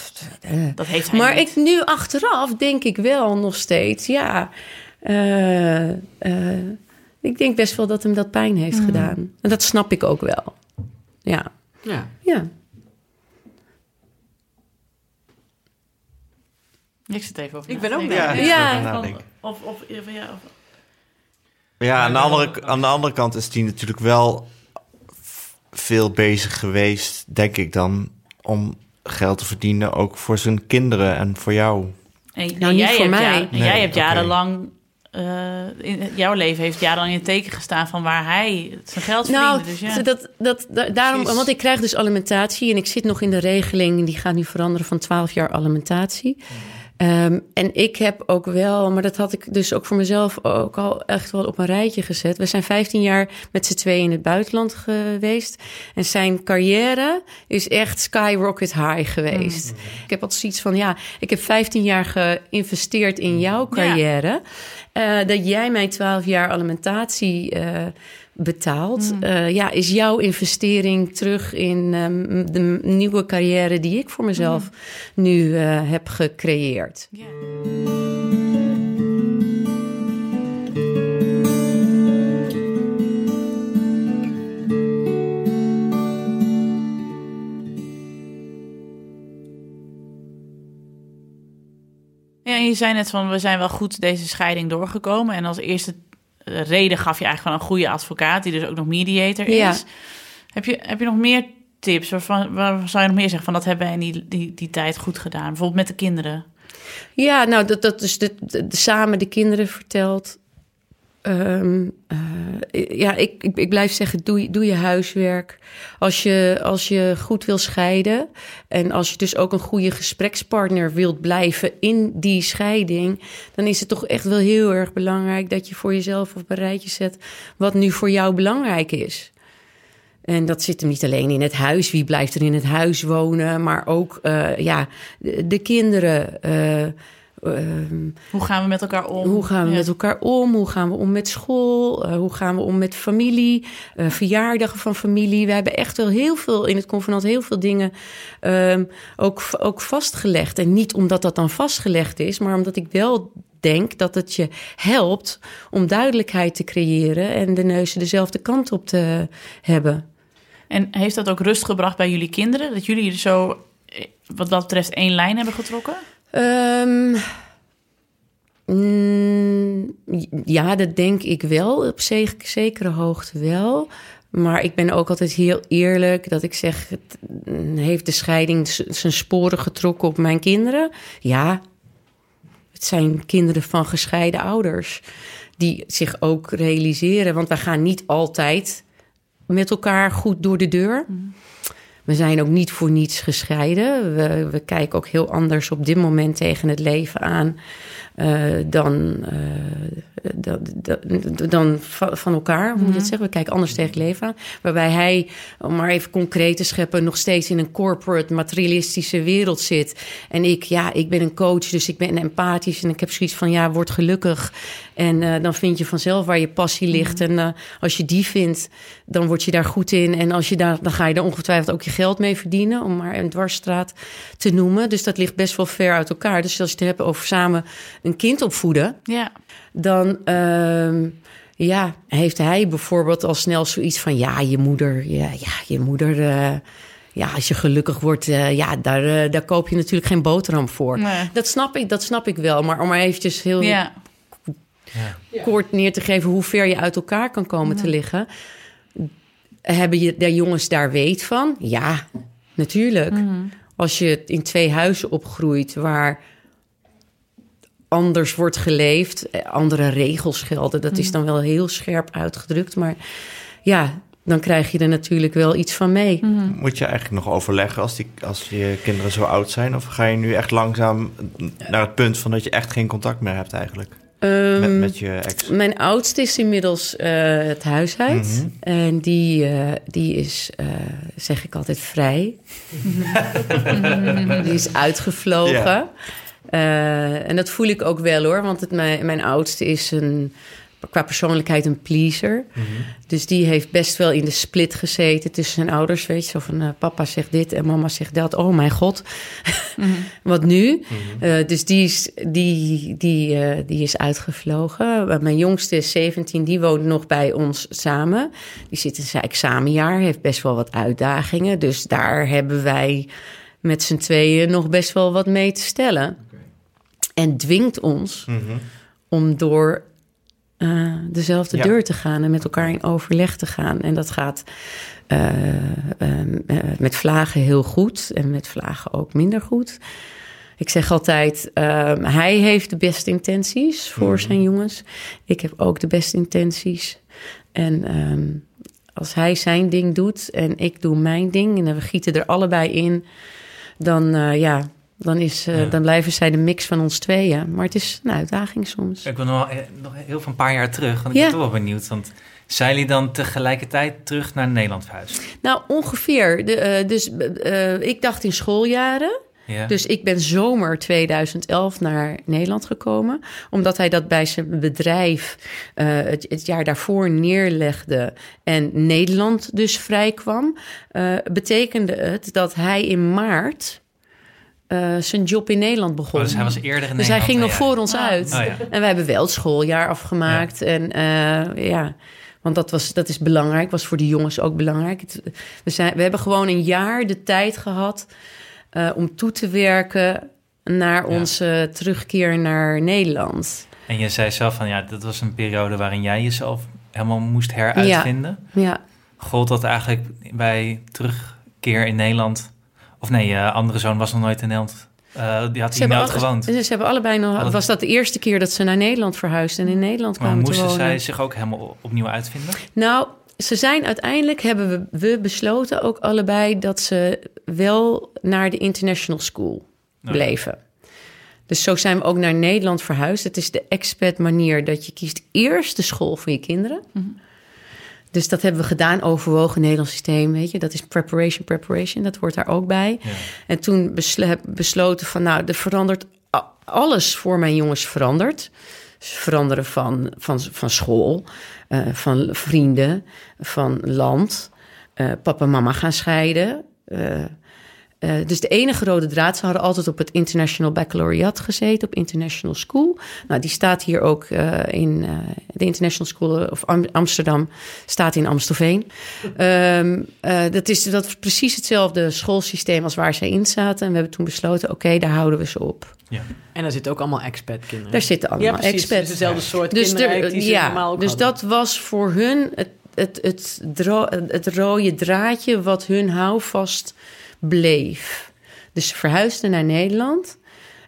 dat heeft hij Maar niet. ik nu achteraf denk ik wel nog steeds, ja... Uh, ik denk best wel dat hem dat pijn heeft mm. gedaan. En dat snap ik ook wel. Ja. Ja. Ja. Ik zit even over. Ik ben ook Ja, ja. Of, of, ja, of, ja aan, de andere, aan de andere kant is die natuurlijk wel veel bezig geweest, denk ik dan, om geld te verdienen, ook voor zijn kinderen en voor jou. En, nou, niet jij voor mij. Jaar, nee, jij hebt jarenlang uh, in jouw leven heeft jarenlang in het teken gestaan van waar hij zijn geld nou, verdiende. Dus ja. dat, dat, dat, daarom, want ik krijg dus alimentatie en ik zit nog in de regeling, die gaat nu veranderen van 12 jaar alimentatie. Um, en ik heb ook wel, maar dat had ik dus ook voor mezelf ook al echt wel op een rijtje gezet. We zijn 15 jaar met z'n tweeën in het buitenland geweest. En zijn carrière is echt skyrocket high geweest. Mm. Ik heb altijd zoiets van, ja, ik heb 15 jaar geïnvesteerd in jouw carrière. Ja. Uh, dat jij mijn 12 jaar alimentatie uh, betaalt. Mm. Uh, ja, is jouw investering terug in um, de nieuwe carrière die ik voor mezelf mm. nu heb gecreëerd. Yeah. je zei net van, we zijn wel goed deze scheiding doorgekomen. En als eerste eh, reden gaf je eigenlijk van een goede advocaat, die dus ook nog mediator is. Ja. Heb, je, heb je nog meer tips? Waarvan, waar zou je nog meer zeggen van, dat hebben wij in die, die, die tijd goed gedaan? Bijvoorbeeld met de kinderen. Ja, nou, dat, dat is de, de, samen de kinderen verteld. Um, uh, ja, ik, ik, ik, blijf zeggen, doe, doe je huiswerk. Als je, als je goed wil scheiden en als je dus ook een goede gesprekspartner wilt blijven in die scheiding, dan is het toch echt wel heel erg belangrijk dat je voor jezelf op een rijtje zet wat nu voor jou belangrijk is. En dat zit hem niet alleen in het huis, wie blijft er in het huis wonen, maar ook uh, ja, de, de kinderen. Uh, Ehm, hoe gaan we met elkaar om? Hoe gaan we met elkaar om? Hoe gaan we om met school? Uh, hoe gaan we om met familie? Uh, verjaardagen van familie. We hebben echt wel heel veel in het convenant, heel veel dingen um, ook, ook vastgelegd. En niet omdat dat dan vastgelegd is, maar omdat ik wel denk dat het je helpt om duidelijkheid te creëren en de neuzen dezelfde kant op te hebben. En heeft dat ook rust gebracht bij jullie kinderen? Dat jullie zo, eh, wat dat betreft, één lijn hebben getrokken? Mm, ja, dat denk ik wel. Op zekere hoogte wel. Maar ik ben ook altijd heel eerlijk dat ik zeg: het, heeft de scheiding zijn sporen getrokken op mijn kinderen? Ja, het zijn kinderen van gescheiden ouders die zich ook realiseren. Want we gaan niet altijd met elkaar goed door de deur. Mm. We zijn ook niet voor niets gescheiden. We, we kijken ook heel anders op dit moment tegen het leven aan. Uh, dan, uh, dan, dan, van elkaar, hoe moet je dat zeggen? We kijken anders tegen leven aan. Waarbij hij, om maar even concreet te scheppen, nog steeds in een corporate, materialistische wereld zit. En ik, ja, ik ben een coach, dus ik ben empathisch en ik heb zoiets van, ja, word gelukkig. En uh, dan vind je vanzelf waar je passie ligt. En als je die vindt, dan word je daar goed in. En als je daar, dan ga je er ongetwijfeld ook je geld mee verdienen, om maar een dwarsstraat te noemen. Dus dat ligt best wel ver uit elkaar. Dus als je het hebt over samen een kind opvoeden, ja. dan uh, ja, heeft hij bijvoorbeeld al snel zoiets van: ja, je moeder, ja, ja je moeder. Uh, ja, als je gelukkig wordt, uh, ja, daar, uh, daar koop je natuurlijk geen boterham voor. Nee. Dat, snap ik, dat snap ik wel. Maar om maar eventjes heel ja. kort neer te geven hoe ver je uit elkaar kan komen te liggen. Hebben je de jongens daar weet van? Ja, natuurlijk. Mhm. Als je in twee huizen opgroeit waar anders wordt geleefd, eh, andere regels gelden. Dat is dan wel heel scherp uitgedrukt. Maar ja, dan krijg je er natuurlijk wel iets van mee. Moet je eigenlijk nog overleggen als, die, als je kinderen zo oud zijn? Of ga je nu echt langzaam naar het punt van dat je echt geen contact meer hebt eigenlijk? Um, met, met je ex? Mijn oudste is inmiddels uh, het huis uit. Mhm. En die, uh, die is, uh, zeg ik altijd, vrij. die is uitgevlogen. Uh, en dat voel ik ook wel hoor, want het, mijn, mijn oudste is een, qua persoonlijkheid een pleaser. Mhm. Dus die heeft best wel in de split gezeten tussen zijn ouders. Weet je, zo van uh, papa zegt dit en mama zegt dat. Oh mijn god, wat nu? Uh, dus die is, die, die, uh, die is uitgevlogen. mijn jongste is 17, die woont nog bij ons samen. Die zit in zijn examenjaar, heeft best wel wat uitdagingen. Dus daar hebben wij met z'n tweeën nog best wel wat mee te stellen. En dwingt ons Mhm. om door uh, dezelfde Ja. deur te gaan en met elkaar in overleg te gaan. En dat gaat uh, um, uh, met vlagen heel goed en met vlagen ook minder goed. Ik zeg altijd, um, hij heeft de beste intenties voor Mhm. zijn jongens. Ik heb ook de beste intenties. En um, als hij zijn ding doet en ik doe mijn ding... en we gieten er allebei in, dan ja... Dan, is, uh, Ja. dan blijven zij de mix van ons tweeën. Maar het is een uitdaging soms. Ik wil nog, eh, nog heel van een paar jaar terug, want ik Ja. ben toch wel benieuwd. Want zijn jullie dan tegelijkertijd terug naar Nederland verhuisd? Nou, ongeveer. De, uh, dus uh, ik dacht in schooljaren. Ja. Dus ik ben zomer 2011 naar Nederland gekomen. Omdat hij dat bij zijn bedrijf uh, het, het, jaar daarvoor neerlegde. En Nederland dus vrij kwam. Betekende het dat hij in maart uh, zijn job in Nederland begon. Oh, dus hij was eerder in Dus Nederland hij ging nog jij. voor ons uit. Oh, ja. En wij hebben wel het schooljaar afgemaakt. En uh, ja, want dat, was, dat is belangrijk. Was voor de jongens ook belangrijk. Het, we, zijn, we hebben gewoon een jaar de tijd gehad uh, om toe te werken naar Ja. onze terugkeer naar Nederland. En je zei zelf van ja, dat was een periode waarin jij jezelf helemaal moest heruitvinden. Ja, Gold dat eigenlijk bij terugkeer in Nederland? Of nee, je andere zoon was nog nooit in Nederland. Uh, die had ze alle- gewoond. ze hebben allebei nog. Hadden- Was dat de eerste keer dat ze naar Nederland verhuisden en in Nederland Maar kwamen te moesten wonen? zij zich ook helemaal opnieuw uitvinden? Nou, ze zijn uiteindelijk hebben we, we besloten ook allebei dat ze wel naar de international school Ja. bleven. Dus zo zijn we ook naar Nederland verhuisd. Het is de expat manier dat je kiest eerst de school voor je kinderen. Dus dat hebben we gedaan, overwogen Nederlands systeem, weet je. Dat is preparation, preparation, dat hoort daar ook bij. Ja. En toen heb besloten van, nou, er verandert alles voor mijn jongens verandert. Veranderen van, van, van school, eh, van vrienden, van land. Eh, papa en mama gaan scheiden. Eh, eh, dus de enige rode draad, ze hadden altijd op het International Baccalaureate gezeten, op International School. Nou, die staat hier ook eh, in eh, de International School of Am- Amsterdam, staat in Amstelveen. Ehm, eh, dat, is, dat is precies hetzelfde schoolsysteem als waar zij in zaten. En we hebben toen besloten, oké, daar houden we ze op. Ja. En daar zitten ook allemaal expat-kinderen. Daar zitten allemaal ja, precies. expats. Dus dezelfde soort Dus, kinderen er- eigenlijk die ze normaal ook dus hadden. dat was voor hun het, het, het, het rode draadje wat hun houvast bleef. Dus ze verhuisden naar Nederland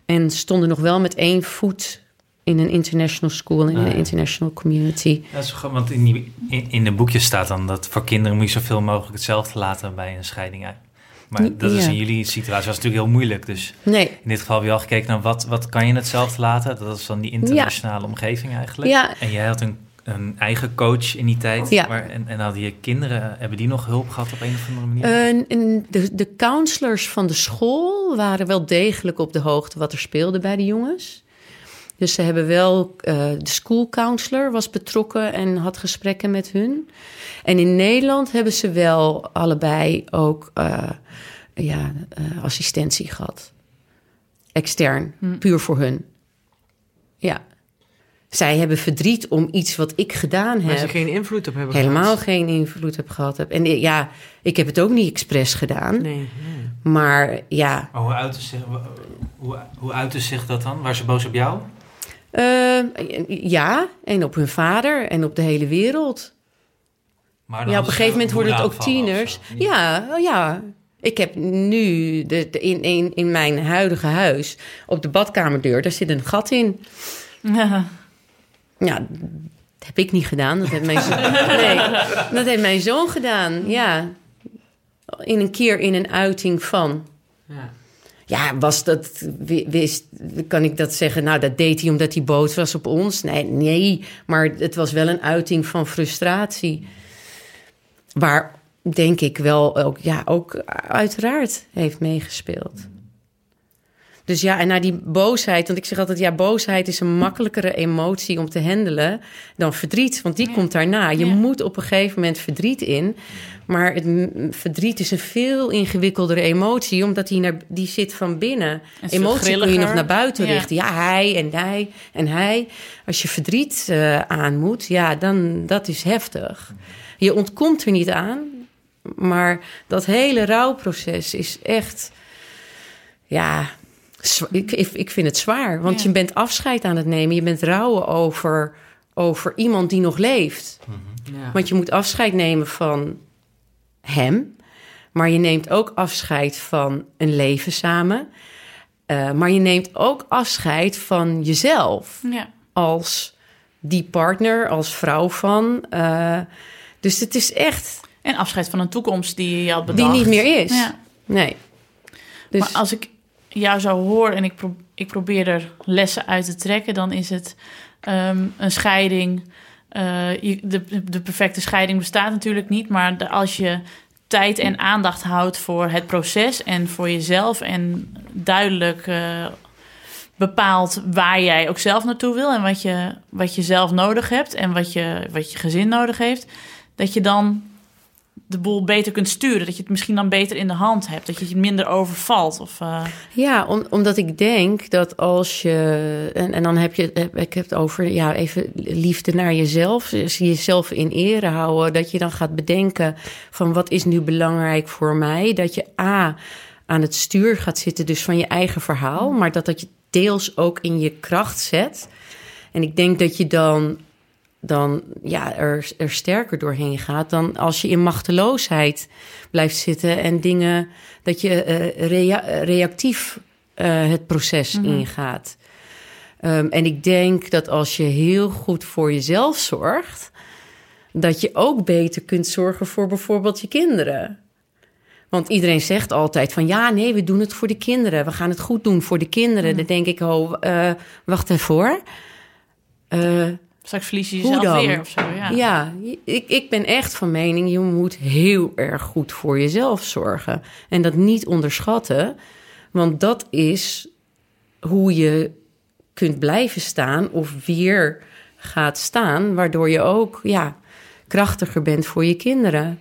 en stonden nog wel met één voet in een international school, in Ah, een international community. Dat is gewoon, want in, die, in, in de boekjes staat dan dat voor kinderen moet je zoveel mogelijk hetzelfde laten bij een scheiding Maar dat is in jullie situatie was natuurlijk heel moeilijk. Dus nee. in dit geval heb je al gekeken naar wat, wat kan je hetzelfde laten. Dat is dan die internationale omgeving eigenlijk. Ja. En jij had een, een eigen coach in die tijd. Ja. Maar, en, en hadden je kinderen, hebben die nog hulp gehad op een of andere manier? Uh, de, de counselors van de school waren wel degelijk op de hoogte wat er speelde bij de jongens. Dus ze hebben wel, uh, de school counselor was betrokken en had gesprekken met hun. En in Nederland hebben ze wel allebei ook uh, ja, uh, assistentie gehad. Extern, hm. puur voor hun. Ja. Zij hebben verdriet om iets wat ik gedaan heb. Maar ze geen invloed op hebben Helemaal gehad. geen invloed op gehad heb. En ja, ik heb het ook niet expres gedaan. Nee, nee. Maar ja. Oh, hoe, zich, hoe, hoe uitte zich dat dan? Waren ze boos op jou? Uh, ja, en op hun vader en op de hele wereld. Maar ja, op een gegeven moment worden het ook tieners. Ja, oh ja. Ik heb nu de, de, in, in, in mijn huidige huis op de badkamerdeur, daar zit een gat in. Ja. Ja, dat heb ik niet gedaan. Dat heeft mijn, zoon, nee, dat heeft mijn zoon gedaan. Ja. In een keer in een uiting van. Ja. Ja, was dat, wist, kan ik dat zeggen? Nou, dat deed hij omdat hij boos was op ons. Nee, nee, maar het was wel een uiting van frustratie. Waar denk ik wel ook, ja, ook uiteraard heeft meegespeeld. Dus ja, en naar die boosheid, want ik zeg altijd, ja, boosheid is een makkelijkere emotie om te handelen dan verdriet, want die komt daarna. Je moet op een gegeven moment verdriet in, maar het verdriet is een veel ingewikkeldere emotie, omdat die, naar, die zit van binnen. Emotie kun je nog naar buiten richten. Ja, hij en hij en hij. Als je verdriet uh, aan moet, ja, dan dat is heftig. Je ontkomt er niet aan, maar dat hele rouwproces is echt, ja, ik, ik vind het zwaar. Want je bent afscheid aan het nemen. Je bent rouwen over, over iemand die nog leeft. Ja. Want je moet afscheid nemen van hem. Maar je neemt ook afscheid van een leven samen. Uh, maar je neemt ook afscheid van jezelf. Ja. Als die partner, als vrouw van. Uh, dus het is echt. En afscheid van een toekomst die je had bedacht. Die niet meer is. Ja. Nee. Dus... Maar als ik jou zou horen en ik, ik probeer er lessen uit te trekken, dan is het um, een scheiding. Je, de, de perfecte scheiding bestaat natuurlijk niet, maar als je tijd en aandacht houdt voor het proces en voor jezelf en duidelijk uh, bepaalt waar jij ook zelf naartoe wil en wat je, wat je zelf nodig hebt en wat je, wat je gezin nodig heeft, dat je dan de boel beter kunt sturen. Dat je het misschien dan beter in de hand hebt. Dat je het minder overvalt. Of, uh... Ja, om, omdat ik denk dat als je... En, en dan heb je ik heb het over ja, even liefde naar jezelf. Dus jezelf in ere houden. Dat je dan gaat bedenken van wat is nu belangrijk voor mij. Dat je A, aan het stuur gaat zitten dus van je eigen verhaal. Maar dat dat je deels ook in je kracht zet. En ik denk dat je dan dan ja, er, er sterker doorheen gaat dan als je in machteloosheid blijft zitten en dingen dat je uh, rea reactief uh, het proces mm -hmm. ingaat. Um, en ik denk dat als je heel goed voor jezelf zorgt, dat je ook beter kunt zorgen voor bijvoorbeeld je kinderen. Want iedereen zegt altijd van ja, nee, we doen het voor de kinderen. We gaan het goed doen voor de kinderen. Mm. Dan denk ik, oh, uh, wacht even hoor. Straks verlies je jezelf weer of zo. Ja, ja ik, ik ben echt van mening, je moet heel erg goed voor jezelf zorgen. En dat niet onderschatten, want dat is hoe je kunt blijven staan of weer gaat staan, waardoor je ook ja, krachtiger bent voor je kinderen.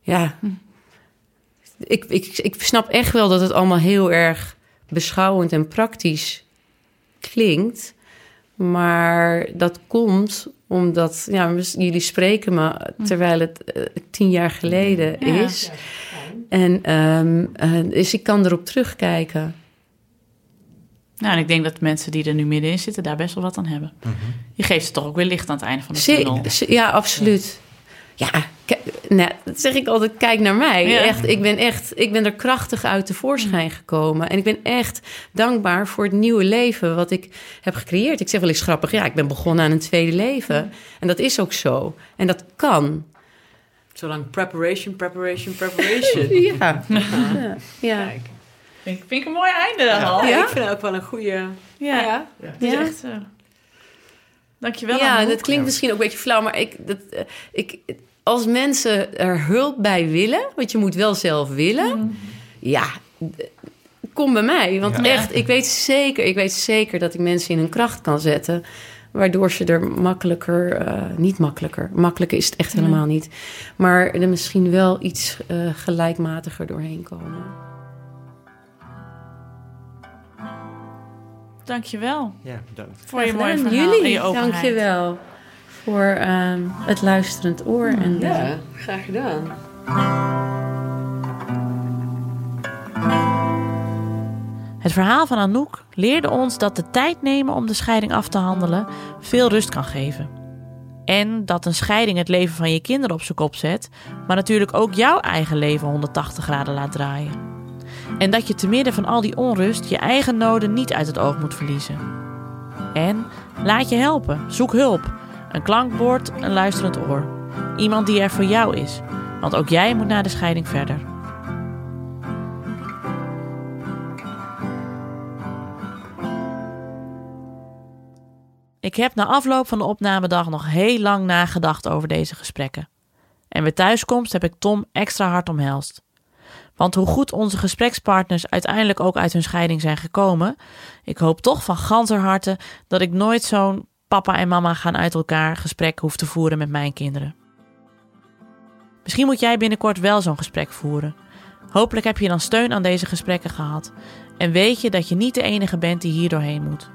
Ja, hm. ik, ik, ik snap echt wel dat het allemaal heel erg beschouwend en praktisch klinkt. Maar dat komt omdat, ja, jullie spreken me terwijl het uh, tien jaar geleden ja. is. En um, uh, dus ik kan erop terugkijken. Nou, en ik denk dat mensen die er nu middenin zitten daar best wel wat aan hebben. Mm -hmm. Je geeft ze toch ook weer licht aan het einde van de tunnel. Ja, absoluut. Ja, nou, dat zeg ik altijd, kijk naar mij. Ja. Echt, ik, ben echt, ik ben er krachtig uit tevoorschijn gekomen. En ik ben echt dankbaar voor het nieuwe leven wat ik heb gecreëerd. Ik zeg wel eens grappig, ja, ik ben begonnen aan een tweede leven. En dat is ook zo. En dat kan. Zolang preparation, preparation, preparation. ja. ja. ja. Kijk. Vind, vind ik een mooi einde. Ja, ik vind het ook wel een goede... Ja, Ja. het is echt... eh, Dankjewel, Ja, dat klinkt misschien ook een beetje flauw, maar ik, dat, eh, ik, als mensen er hulp bij willen, want je moet wel zelf willen, ja, d- kom bij mij. Want Ja. echt, ik weet zeker, ik weet zeker dat ik mensen in hun kracht kan zetten, waardoor ze er makkelijker, eh, niet makkelijker, makkelijker is het echt helemaal niet, maar er misschien wel iets eh, gelijkmatiger doorheen komen. Dankjewel Ja, bedankt. voor je mooie verhaal Jullie, en je openheid. dankjewel voor ehm, het luisterend oor en de, Ja, graag gedaan. Het verhaal van Anouk leerde ons dat de tijd nemen om de scheiding af te handelen veel rust kan geven. En dat een scheiding het leven van je kinderen op zijn kop zet, maar natuurlijk ook jouw eigen leven 180 graden laat draaien. En dat je te midden van al die onrust je eigen noden niet uit het oog moet verliezen. En laat je helpen, zoek hulp. Een klankbord, een luisterend oor. Iemand die er voor jou is, want ook jij moet na de scheiding verder. Ik heb na afloop van de opnamedag nog heel lang nagedacht over deze gesprekken. En bij thuiskomst heb ik Tom extra hard omhelst. Want hoe goed onze gesprekspartners uiteindelijk ook uit hun scheiding zijn gekomen, ik hoop toch van ganser harte dat ik nooit zo'n papa en mama gaan uit elkaar gesprek hoef te voeren met mijn kinderen. Misschien moet jij binnenkort wel zo'n gesprek voeren. Hopelijk heb je dan steun aan deze gesprekken gehad en weet je dat je niet de enige bent die hier doorheen moet.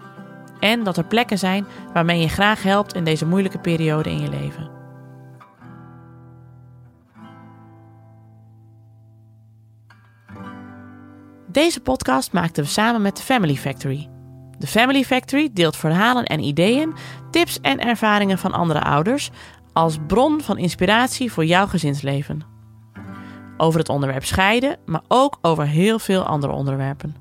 En dat er plekken zijn waarmee je graag helpt in deze moeilijke periode in je leven. Deze podcast maakten we samen met de Family Factory. De Family Factory deelt verhalen en ideeën, tips en ervaringen van andere ouders als bron van inspiratie voor jouw gezinsleven. Over het onderwerp scheiden, maar ook over heel veel andere onderwerpen.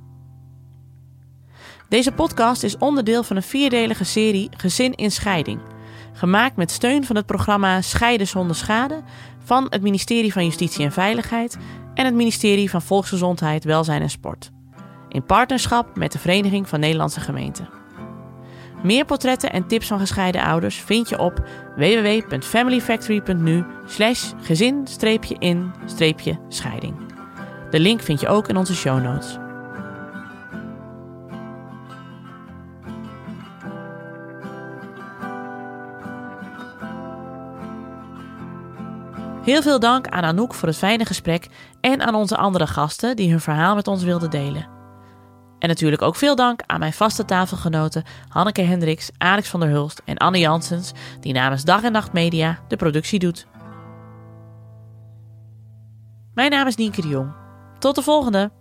Deze podcast is onderdeel van een vierdelige serie Gezin in Scheiding. Gemaakt met steun van het programma Scheiden zonder schade van het ministerie van Justitie en Veiligheid en het ministerie van Volksgezondheid, Welzijn en Sport. In partnerschap met de Vereniging van Nederlandse Gemeenten. Meer portretten en tips van gescheiden ouders vind je op www.familyfactory.nu slash gezin-in-scheiding. De link vind je ook in onze show notes. Heel veel dank aan Anouk voor het fijne gesprek en aan onze andere gasten die hun verhaal met ons wilden delen. En natuurlijk ook veel dank aan mijn vaste tafelgenoten Hanneke Hendricks, Alex van der Hulst en Anne Janssens, die namens Dag en Nacht Media de productie doet. Mijn naam is Nienke de Jong. Tot de volgende!